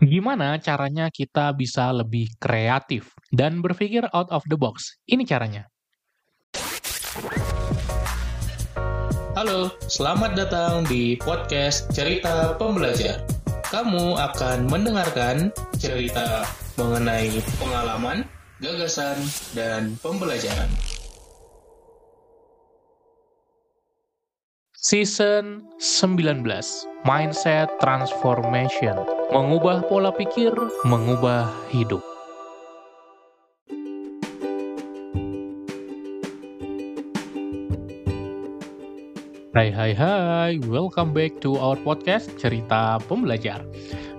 Gimana caranya kita bisa lebih kreatif dan berpikir out of the box? Ini caranya. Halo, selamat datang di podcast Cerita Pembelajar. Kamu akan mendengarkan cerita mengenai pengalaman, gagasan, dan pembelajaran. Season 19 Mindset Transformation. Mengubah pola pikir, mengubah hidup. Hai hai hai, welcome back to our podcast Cerita Pembelajar.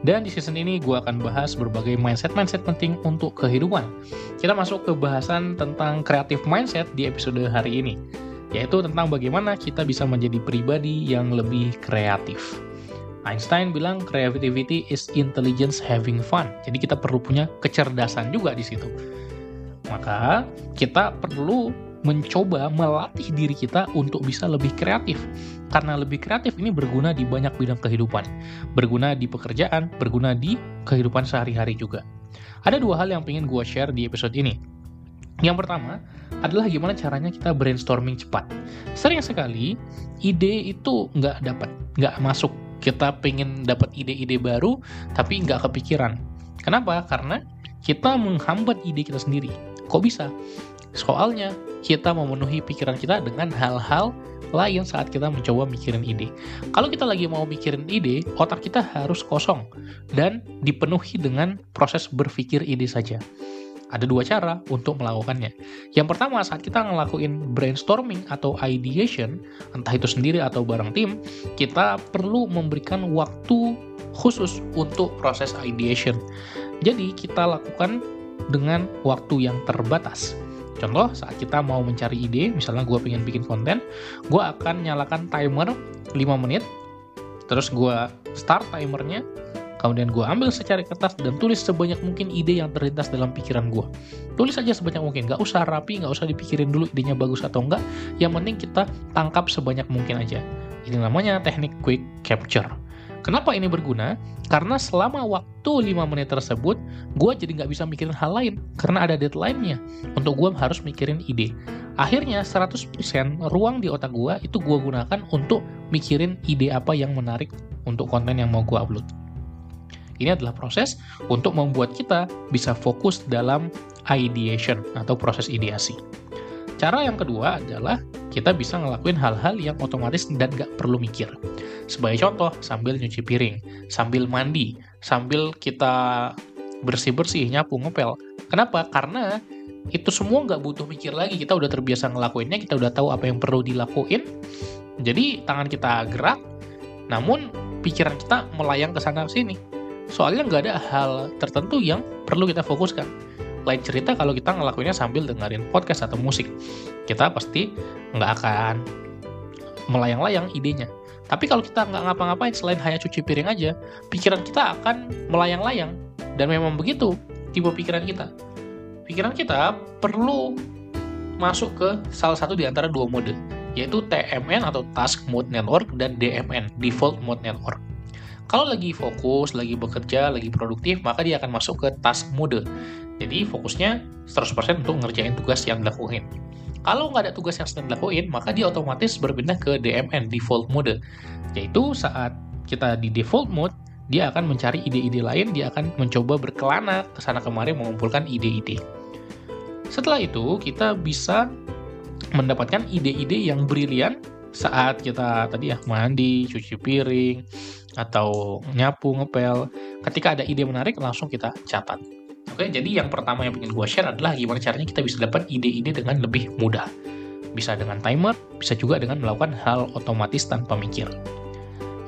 Dan di season ini gue akan bahas berbagai mindset-mindset penting untuk kehidupan. Kita masuk ke bahasan tentang creative mindset di episode hari ini yaitu tentang bagaimana kita bisa menjadi pribadi yang lebih kreatif. Einstein bilang creativity is intelligence having fun. Jadi kita perlu punya kecerdasan juga di situ. Maka kita perlu mencoba melatih diri kita untuk bisa lebih kreatif. Karena lebih kreatif ini berguna di banyak bidang kehidupan. Berguna di pekerjaan, berguna di kehidupan sehari-hari juga. Ada dua hal yang ingin gue share di episode ini. Yang pertama, adalah gimana caranya kita brainstorming cepat. Sering sekali ide itu nggak dapat, nggak masuk. Kita pengen dapat ide-ide baru, tapi nggak kepikiran. Kenapa? Karena kita menghambat ide kita sendiri. Kok bisa? Soalnya kita memenuhi pikiran kita dengan hal-hal lain saat kita mencoba mikirin ide. Kalau kita lagi mau mikirin ide, otak kita harus kosong dan dipenuhi dengan proses berpikir ide saja. Ada dua cara untuk melakukannya. Yang pertama, saat kita ngelakuin brainstorming atau ideation, entah itu sendiri atau bareng tim, kita perlu memberikan waktu khusus untuk proses ideation. Jadi, kita lakukan dengan waktu yang terbatas. Contoh, saat kita mau mencari ide, misalnya gue pengen bikin konten, gue akan nyalakan timer 5 menit, terus gue start timernya, Kemudian gue ambil secari kertas dan tulis sebanyak mungkin ide yang terlintas dalam pikiran gue. Tulis aja sebanyak mungkin, gak usah rapi, gak usah dipikirin dulu idenya bagus atau enggak. Yang penting kita tangkap sebanyak mungkin aja. Ini namanya teknik quick capture. Kenapa ini berguna? Karena selama waktu 5 menit tersebut, gue jadi nggak bisa mikirin hal lain. Karena ada deadline-nya. Untuk gue harus mikirin ide. Akhirnya 100% ruang di otak gue itu gue gunakan untuk mikirin ide apa yang menarik untuk konten yang mau gue upload. Ini adalah proses untuk membuat kita bisa fokus dalam ideation atau proses ideasi. Cara yang kedua adalah kita bisa ngelakuin hal-hal yang otomatis dan gak perlu mikir. Sebagai contoh, sambil nyuci piring, sambil mandi, sambil kita bersih-bersih, nyapu, ngepel. Kenapa? Karena itu semua nggak butuh mikir lagi. Kita udah terbiasa ngelakuinnya, kita udah tahu apa yang perlu dilakuin. Jadi tangan kita gerak, namun pikiran kita melayang ke sana sini soalnya nggak ada hal tertentu yang perlu kita fokuskan. Lain cerita kalau kita ngelakuinnya sambil dengerin podcast atau musik. Kita pasti nggak akan melayang-layang idenya. Tapi kalau kita nggak ngapa-ngapain selain hanya cuci piring aja, pikiran kita akan melayang-layang. Dan memang begitu tipe pikiran kita. Pikiran kita perlu masuk ke salah satu di antara dua mode, yaitu TMN atau Task Mode Network dan DMN, Default Mode Network. Kalau lagi fokus, lagi bekerja, lagi produktif, maka dia akan masuk ke task mode. Jadi fokusnya 100% untuk ngerjain tugas yang dilakuin. Kalau nggak ada tugas yang sedang dilakuin, maka dia otomatis berpindah ke DMN, default mode. Yaitu saat kita di default mode, dia akan mencari ide-ide lain, dia akan mencoba berkelana ke sana kemari mengumpulkan ide-ide. Setelah itu, kita bisa mendapatkan ide-ide yang brilian saat kita tadi ya mandi, cuci piring, atau nyapu, ngepel, ketika ada ide menarik langsung kita catat. Oke, jadi yang pertama yang ingin gue share adalah gimana caranya kita bisa dapat ide-ide dengan lebih mudah. Bisa dengan timer, bisa juga dengan melakukan hal otomatis tanpa mikir.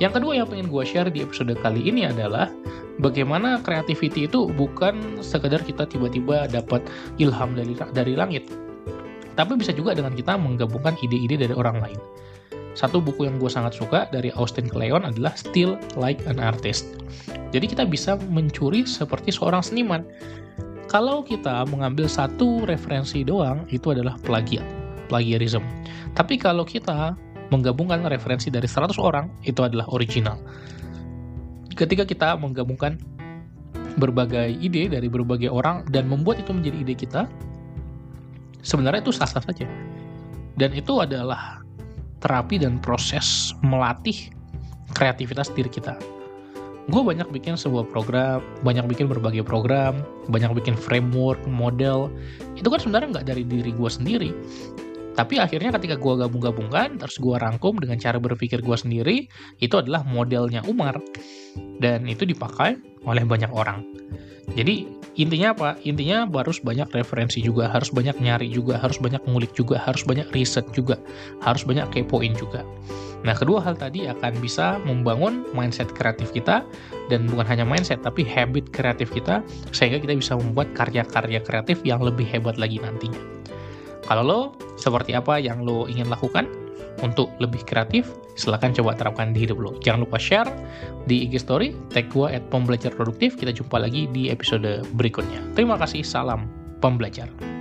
Yang kedua yang ingin gue share di episode kali ini adalah bagaimana creativity itu bukan sekedar kita tiba-tiba dapat ilham dari, dari langit, tapi bisa juga dengan kita menggabungkan ide-ide dari orang lain. Satu buku yang gue sangat suka dari Austin Kleon adalah Still Like an Artist. Jadi kita bisa mencuri seperti seorang seniman. Kalau kita mengambil satu referensi doang, itu adalah plagiat, plagiarism. Tapi kalau kita menggabungkan referensi dari 100 orang, itu adalah original. Ketika kita menggabungkan berbagai ide dari berbagai orang dan membuat itu menjadi ide kita, sebenarnya itu sah-sah saja. Dan itu adalah terapi dan proses melatih kreativitas diri kita. Gue banyak bikin sebuah program, banyak bikin berbagai program, banyak bikin framework, model. Itu kan sebenarnya nggak dari diri gue sendiri. Tapi akhirnya ketika gue gabung-gabungkan, terus gue rangkum dengan cara berpikir gue sendiri, itu adalah modelnya Umar. Dan itu dipakai oleh banyak orang. Jadi intinya apa? Intinya harus banyak referensi juga, harus banyak nyari juga, harus banyak ngulik juga, harus banyak riset juga, harus banyak kepoin juga. Nah, kedua hal tadi akan bisa membangun mindset kreatif kita dan bukan hanya mindset tapi habit kreatif kita sehingga kita bisa membuat karya-karya kreatif yang lebih hebat lagi nantinya. Kalau lo seperti apa yang lo ingin lakukan untuk lebih kreatif, silahkan coba terapkan di hidup lo. Jangan lupa share di IG Story, tag gue at pembelajar produktif. Kita jumpa lagi di episode berikutnya. Terima kasih, salam pembelajar.